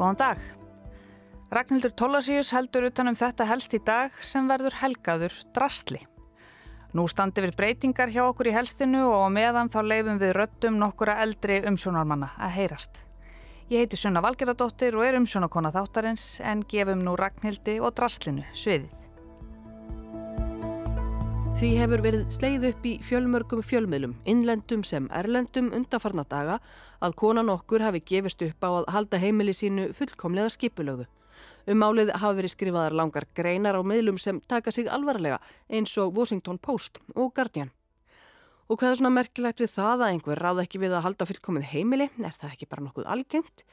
Góðan dag. Ragnhildur Tólasíus heldur utanum þetta helst í dag sem verður helgaður drastli. Nú standi við breytingar hjá okkur í helstinu og meðan þá leifum við röttum nokkura eldri umsjónarmanna að heyrast. Ég heiti Sunna Valgeradóttir og er umsjónarkona þáttarins en gefum nú Ragnhildi og drastlinu sviðið. Því hefur verið sleið upp í fjölmörgum fjölmiðlum, innlendum sem erlendum undanfarna daga að konan okkur hafi gefist upp á að halda heimili sínu fullkomlega skipulögðu. Um málið hafa verið skrifaðar langar greinar á miðlum sem taka sig alvarlega eins og Washington Post og Guardian. Og hvað er svona merkilegt við það að einhver ráð ekki við að halda fullkomið heimili? Er það ekki bara nokkuð algengt?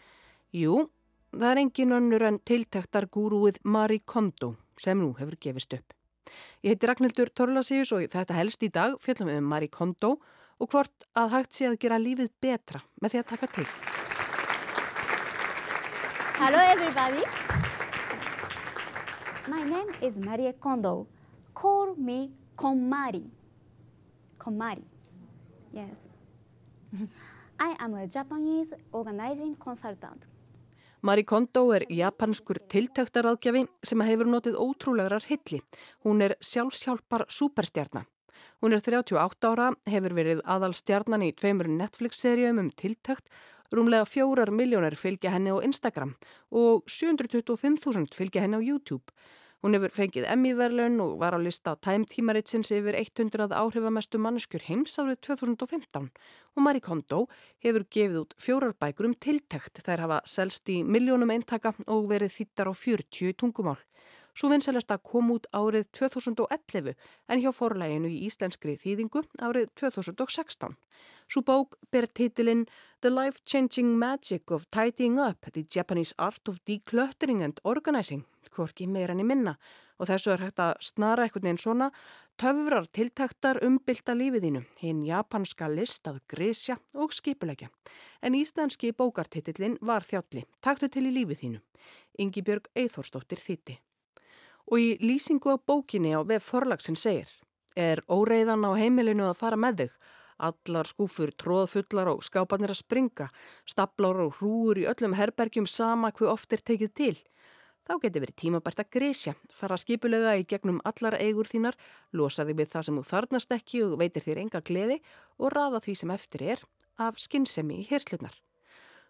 Jú, það er engin önnur en tiltektar gúrúið Marie Kondo sem nú hefur gefist upp. Ég heiti Ragnhildur Torlasíus og þetta helst í dag fjöldum við um Marie Kondo og hvort að hægt sé að gera lífið betra með því að taka til. Hello everybody. My name is Marie Kondo. Call me Konmari. Konmari. Yes. I am a Japanese organizing consultant. Marie Kondo er japanskur tiltöktaráðgjafi sem hefur notið ótrúlegarar hilli. Hún er sjálfsjálpar superstjarnar. Hún er 38 ára, hefur verið aðal stjarnan í tveimur Netflix-seríum um tiltökt, rúmlega fjórar miljónir fylgja henni á Instagram og 725.000 fylgja henni á YouTube. Hún hefur fengið Emmy-verlun og var á lista Time tímaritsins yfir 100 áhrifamestu manneskjur heims árið 2015 og Marie Kondo hefur gefið út fjórar bækur um tiltækt þær hafa selst í miljónum eintaka og verið þýttar á 40 tungumál. Svo vinselast að kom út árið 2011 en hjá forlæginu í íslenskri þýðingu árið 2016. Svo bók ber titilinn The Life-Changing Magic of Tidying Up, The Japanese Art of Decluttering and Organizing hvorki meira enn í minna og þessu er hægt að snara einhvern veginn svona töfrar tiltaktar umbylta lífiðínu, hinn japanska list að grísja og skipulegja. En íslenski bókartitillin var þjálli, taktu til í lífiðínu, Ingi Björg Eithórsdóttir þýtti. Og í lýsingu á bókinni á vef forlagsin segir, er óreiðan á heimilinu að fara með þig, Allar skúfur, tróðfullar og skápanir að springa, staplar og hrúur í öllum herbergjum sama hver oft er tekið til. Þá getur verið tímabært að grísja, fara skipulega í gegnum allar eigur þínar, losa þig við það sem þú þarnast ekki og veitir þér enga gleði og raða því sem eftir er af skinnsemi í hérslunar.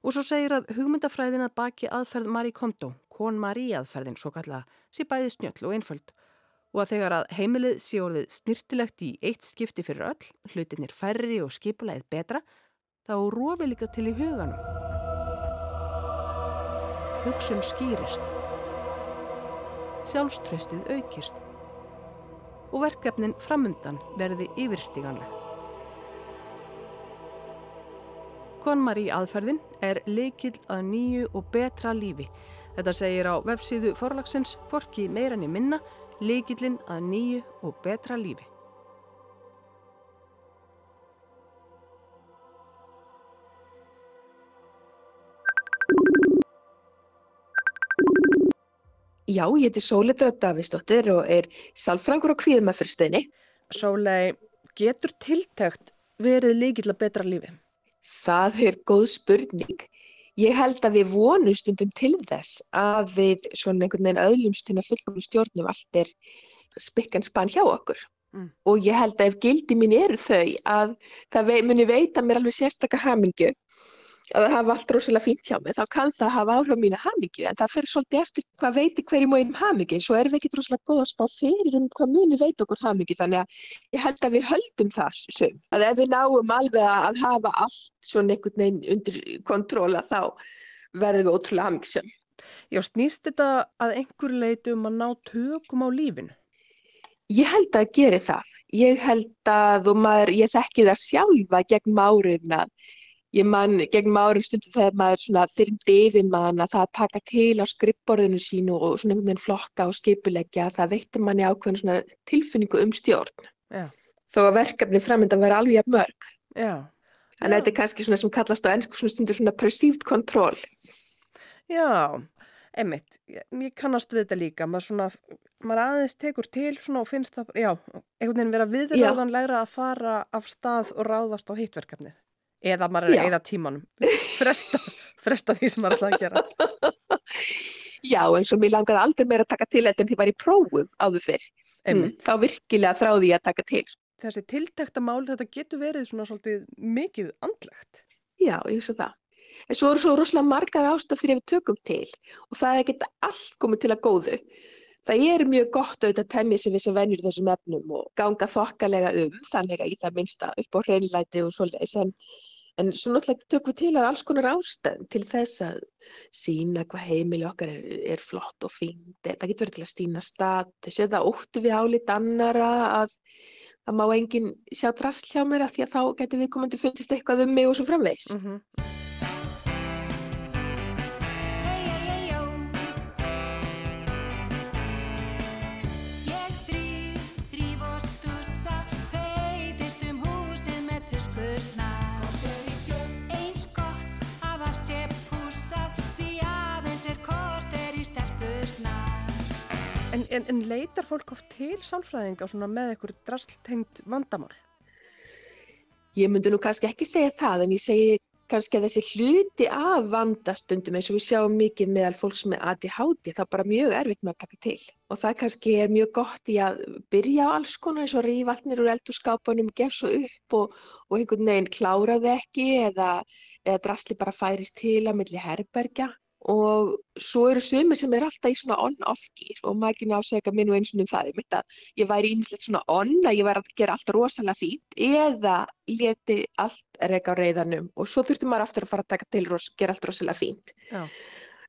Og svo segir að hugmyndafræðin að baki aðferð Marie Kondo, Kon Marie aðferðin svo kallaða, sé bæði snjöll og einföld. Og að þegar að heimilið sé orðið snirtilegt í eitt skipti fyrir öll, hlutinir færri og skipulegið betra, þá rófi líka til í huganum. Hugsun skýrist sjálfströstið aukist og verkefnin framundan verði yfirstíganleg. Konmar í aðferðin er leikil að nýju og betra lífi. Þetta segir á vefsíðu forlagsins Forki meirann í minna, leikilinn að nýju og betra lífi. Já, ég heiti Sólei Dröf Davíðsdóttir og er salfrangur á kvíðumæfyrstöðinni. Sólei, getur tiltækt verið líkilega betra lífi? Það er góð spurning. Ég held að við vonum stundum til þess að við svona einhvern veginn öðlumst hérna fullkomlu stjórnum allt er spikkans bann hjá okkur. Mm. Og ég held að ef gildi mín eru þau að það muni veita mér alveg sérstakar hamingu að það hafa allt rosalega fínt hjá mig, þá kann það hafa áhrif mín að hamingju, en það fyrir svolítið eftir hvað veitir hverjum og einum hamingju, svo erum við ekki rosalega góð að spá fyrir um hvað muni veit okkur hamingju, þannig að ég held að við höldum það sum, að ef við náum alveg að hafa allt svona einhvern veginn undir kontróla þá verðum við ótrúlega hamingjum. Já, snýst þetta að einhver leiti um að ná tökum á lífinu? Ég held að gera það. Ég held að, og maður, ég þekki það sjálfa gegn áriðna Ég man gegn árum stundu þegar maður svona þyrmdi yfir mann að það taka til á skrippborðinu sínu og svona einhvern veginn flokka og skipuleggja, það veitir manni ákveðin svona tilfinningu um stjórn. Já. Þó að verkefni framöndan verði alveg jafn mörg. Þannig að þetta er kannski svona sem kallast á ennsku svona stundur svona perceived control. Já, emitt, ég kannast við þetta líka, maður svona, maður aðeins tekur til svona og finnst það, já, einhvern veginn vera viðræðanlegra að fara af stað og ráðast á hittverkefnið eða maður er að eida tímanum fresta, fresta því sem maður er alltaf að gera Já, eins og mér langaði aldrei meira að taka til þetta en því var í prófum áður fyrr. Mm, þá virkilega þráði ég að taka til. Þessi tiltekta mál, þetta getur verið svona svolítið mikið andlegt. Já, ég veist það. En svo eru svo rosalega margar ástaf fyrir við tökum til og það er ekki allt komið til að góðu. Það er mjög gott auðvitað að temja sig við sem venjur þessum efnum og ganga þokkalega um, þannig að í það minnsta upp á hreinlæti og svoleiðis en En svo náttúrulega tökum við til að alls konar ástæðum til þess að sína hvað heimili okkar er, er flott og fínt. Það getur verið til að stýna status eða ótti við álit annara að það má enginn sjá drasl hjá mér að því að þá getur við komandi fundist eitthvað um mig og svo framvegs. Mm -hmm. En, en leitar fólk oft til sálfræðinga með eitthvað drastltengt vandamál? Ég myndi nú kannski ekki segja það en ég segi kannski að þessi hluti af vandastundum eins og við sjáum mikið meðal fólks með ADHD það er bara mjög erfitt með að taka til og það kannski er mjög gott í að byrja á alls konar eins og rífalnir úr eldurskapunum, gef svo upp og, og einhvern veginn kláraði ekki eða, eða drastli bara færist til að milli herbergja og svo eru sumir sem er alltaf í svona on-off gýr og maður ekki ná að segja mér nú eins og um það ég, ég væri ímislegt svona on að ég væri að gera allt rosalega fínt eða leti allt reyka á reyðanum og svo þurftur maður aftur að fara að taka til og gera allt rosalega fínt. Já.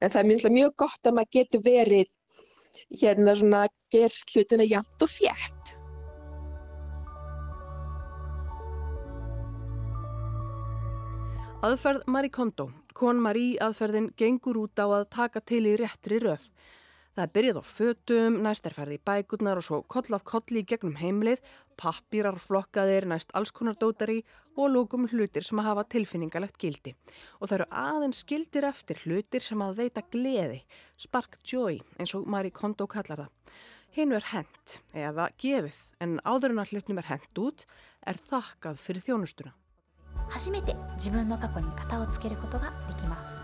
en það er mjög, mjög gott að maður getur verið hérna svona gerst hlutina jæmt og fjætt Aðferð Marie Kondo Kon Marí aðferðin gengur út á að taka til í réttri röð. Það er byrjað á fötum, næst er ferði í bækurnar og svo koll af kolli í gegnum heimlið, pappirar flokkaðir, næst allskonardótari og lókum hlutir sem að hafa tilfinningalegt gildi. Og það eru aðeins gildir eftir hlutir sem að veita gleði, spark joy eins og Marí Kondo kallar það. Hinu er hent eða gefið en áður en að hlutnum er hent út er þakkað fyrir þjónustuna. 初めて自分の過去に型をつけることができます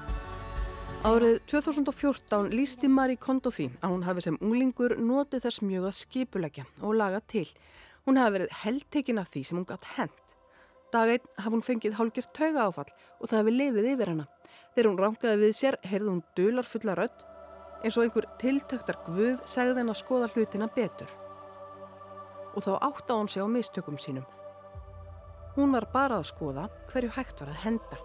Árið 2014 lísti Marie Kondo því að hún hafi sem unglingur notið þess mjög að skipulegja og laga til. Hún hafi verið heldtekin af því sem hún gætt hent. Daginn hafi hún fengið hálgjert tauga áfall og það hafi leiðið yfir hana. Þegar hún ránkaði við sér heyrði hún dular fulla rödd eins og einhver tiltöktar guð segði henn að skoða hlutina betur. Og þá átta hún sig á mistökum sínum Hún var bara að skoða hverju hægt var að henda.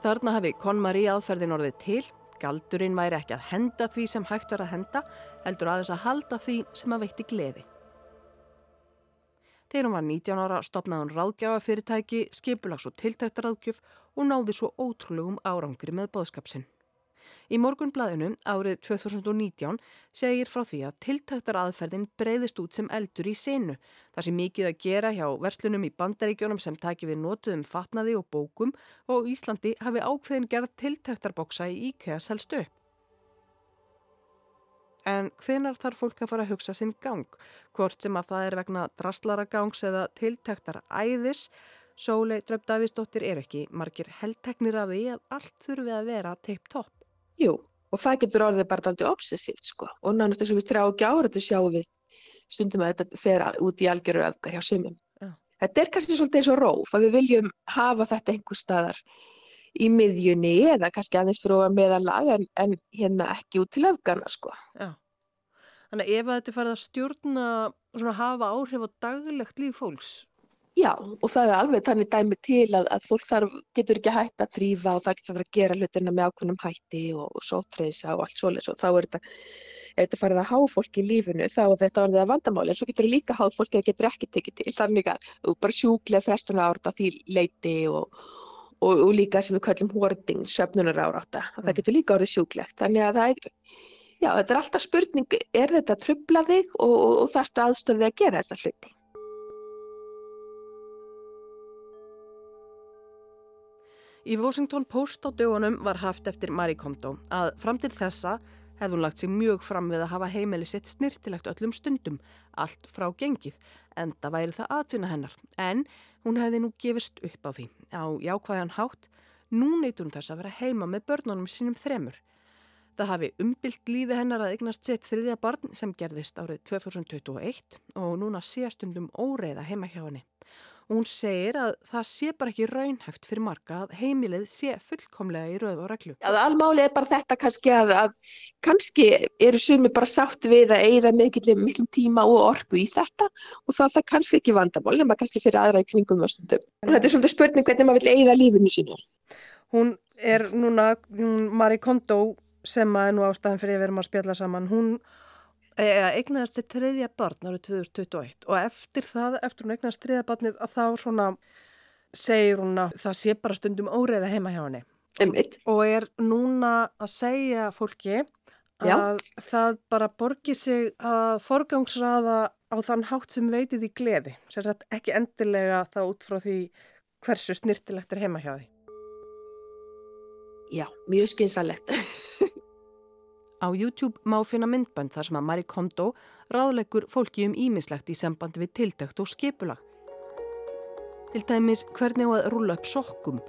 Þarna hafi Conmarí aðferðin orðið til, galdurinn væri ekki að henda því sem hægt var að henda, heldur aðeins að halda því sem að veitti gleði. Þegar hún var 19 ára stopnaði hún ráðgjafafyrirtæki, skipulags og tiltæktaráðgjöf og náði svo ótrúlegum árangri með boðskapsinn. Í morgunblæðinu árið 2019 segir frá því að tiltæktar aðferðin breyðist út sem eldur í sinu. Það sé mikið að gera hjá verslunum í bandaríkjónum sem taki við notuðum fatnaði og bókum og Íslandi hafi ákveðin gerð tiltæktarboksa í IKEA selst upp. En hvenar þarf fólk að fara að hugsa sinn gang? Hvort sem að það er vegna drastlaragangs eða tiltæktar æðis, Sólei Dröfdavistóttir er ekki margir heldteknir af því að allt þurfi að vera teip-topp. Jú, og það getur orðið bara aldrei obsessíft sko og nánast eins og við þrjá ekki ára þetta sjáum við stundum að þetta fer út í algjöru öfgar hjá sumum. Ja. Þetta er kannski svolítið eins og róf að við viljum hafa þetta einhver staðar í miðjunni eða kannski aðeins fyrir að meðalag en, en hérna ekki út til öfgarna sko. Já. Þannig að ef þetta farið að stjórna og hafa áhrif á daglegt líf fólks Já, og það er alveg þannig dæmi til að, að fólk þarf, getur ekki hægt að þrýfa og það getur að gera hlutina með ákveðnum hætti og, og sótreysa og allt svolítið og þá er þetta, er þetta farið að há fólk í lífinu þá er þetta orðið að vandamáli en svo getur líka háð fólki að getur ekki tekið til þannig að þú bara sjúklega frestuna ára á því leiti og, og, og líka sem við kallum hoarding, söfnunar ára átta, mm. það getur líka orðið sjúklegt þannig að það er, já þetta er alltaf spurning, er þetta trublaðið og þarftu aðstöðið að gera þessa hluti? Í Washington Post á dögunum var haft eftir Marie Kondo að fram til þessa hefði hún lagt sig mjög fram við að hafa heimili sitt snirtilegt öllum stundum, allt frá gengið, en það væri það atvinna hennar. En hún hefði nú gefist upp á því. Á jákvæðan hátt Nú neytur hún þess að vera heima með börnunum sínum þremur. Það hafi umbylt lífi hennar að eignast sitt þriðja barn sem gerðist árið 2021 og núna sé stundum óreiða heima hjá henni. Hún segir að það sé bara ekki raunhæft fyrir marga að heimilið sé fullkomlega í rauð og reglu. Já, almálið er bara þetta kannski að, að kannski eru sumi bara sátt við að eigða miklum tíma og orgu í þetta og þá er það kannski ekki vandamál en maður kannski fyrir aðra í kringum og stundum. Og þetta er svolítið spurning hvernig maður vil eigða lífinu sínu. Hún er núna, Marie Kondo sem að er nú ástæðan fyrir að við erum að spjalla saman, hún eignaðast sitt þriðja barn árið 2021 og eftir það, eftir hún eignaðast þriðja barnið að þá svona segir hún að það sé bara stundum óreiða heima hjá henni Einmitt. og er núna að segja fólki að Já. það bara borgi sig að forgangsraða á þann hátt sem veitið í gleði, sér að ekki endilega þá út frá því hversu snirtilegt er heima hjá því. Já, mjög skynsalegt. Á YouTube má finna myndbönd þar sem að Marie Kondo ráðleggur fólki um ímislegt í sambandi við tiltækt og skipulag. Til dæmis hvernig að rúla upp sokkum.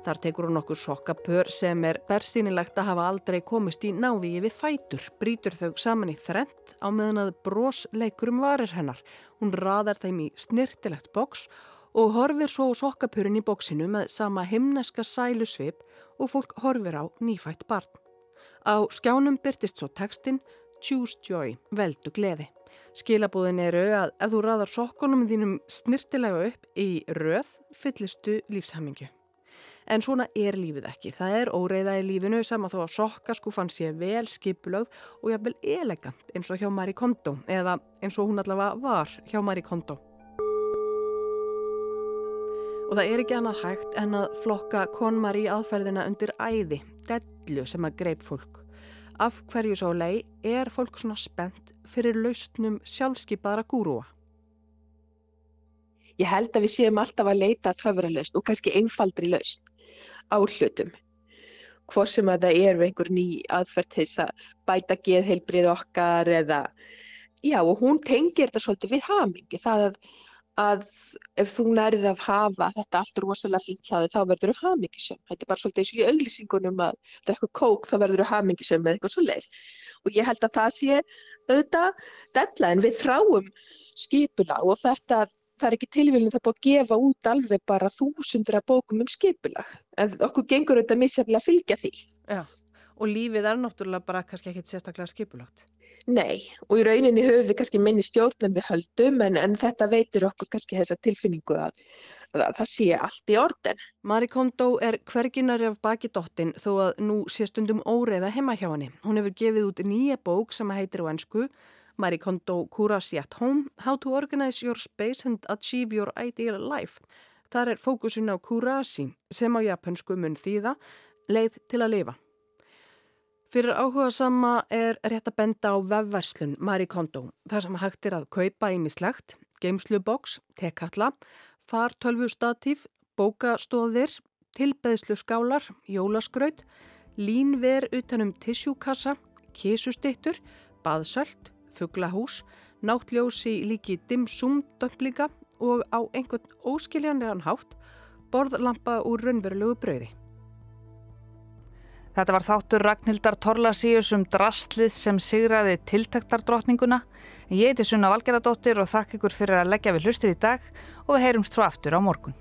Þar tekur hún okkur sokkapör sem er bersýnilegt að hafa aldrei komist í návíi við fætur, brítur þau saman í þrent á meðan að bros leikur um varir hennar. Hún raðar þeim í snirtilegt boks og horfir svo sokkapörin í boksinu með sama himneska sælusvip og fólk horfir á nýfætt barn. Á skjánum byrtist svo textin Choose Joy, veldu gleði. Skilabúðin eru að ef þú raðar sokkunum þínum snirtilega upp í röð, fyllistu lífshamingu. En svona er lífið ekki. Það er óreiða í lífinu saman þó að sokkaskúfan sé vel skipulögð og jafnvel elegant eins og hjá Marie Kondo eða eins og hún allavega var hjá Marie Kondo. Og það er ekki annað hægt en að flokka konmar í aðferðina undir æði, dellu sem að greip fólk. Af hverju svo lei er fólk svona spennt fyrir lausnum sjálfskeipaðra gúrúa? Ég held að við séum alltaf að leita að tröfralaust og kannski einfaldri laust á hlutum. Hvor sem að það eru einhver ný aðferð til þess að bæta geðheilbrið okkar eða, já og hún tengir þetta svolítið við hamingi. Það að að ef þú nærið að hafa þetta allt rosalega fínt þig þá verður þú hamingisum. Þetta er bara svolítið eins og í auglýsingunum að þetta er eitthvað kók þá verður þú hamingisum með eitthvað svo leiðis. Og ég held að það sé auðvitað della en við þráum skipula og þetta það er ekki tilvílun það búið að gefa út alveg bara þúsundur að bókum um skipula. En okkur gengur auðvitað misjaflega að fylgja því. Já og lífið er náttúrulega bara kannski ekkit sérstaklega skipulagt. Nei, og í rauninni höfum við kannski minni stjórn en við höldum, en, en þetta veitir okkur kannski þessa tilfinningu að, að, að það sé allt í orden. Marie Kondo er hverginari af baki dottin þó að nú sé stundum óreiða heima hjá henni. Hún hefur gefið út nýja bók sem heitir á ennsku Marie Kondo Kurasi at Home How to Organize Your Space and Achieve Your Ideal Life. Þar er fókusun á Kurasi sem á japansku mun þýða leið til að lifa. Fyrir áhuga sama er rétt að benda á vefverslun Marie Kondo. Það sem hægt er að kaupa ímislegt, geimsluboks, tekkalla, fartölvustatíf, bókastóðir, tilbeðslu skálar, jólaskraut, línver utanum tissjúkassa, kísustittur, baðsöld, fugglahús, náttljósi líki dimsum dömplinga og á einhvern óskiljanlegan hátt borðlampa úr raunverulegu brauði. Þetta var þáttur Ragnhildar Torlasíus um drastlið sem sigraði tiltaktardrottninguna. Ég heiti Sunna Valgeradóttir og þakk ykkur fyrir að leggja við hlustir í dag og við heyrumst svo aftur á morgun.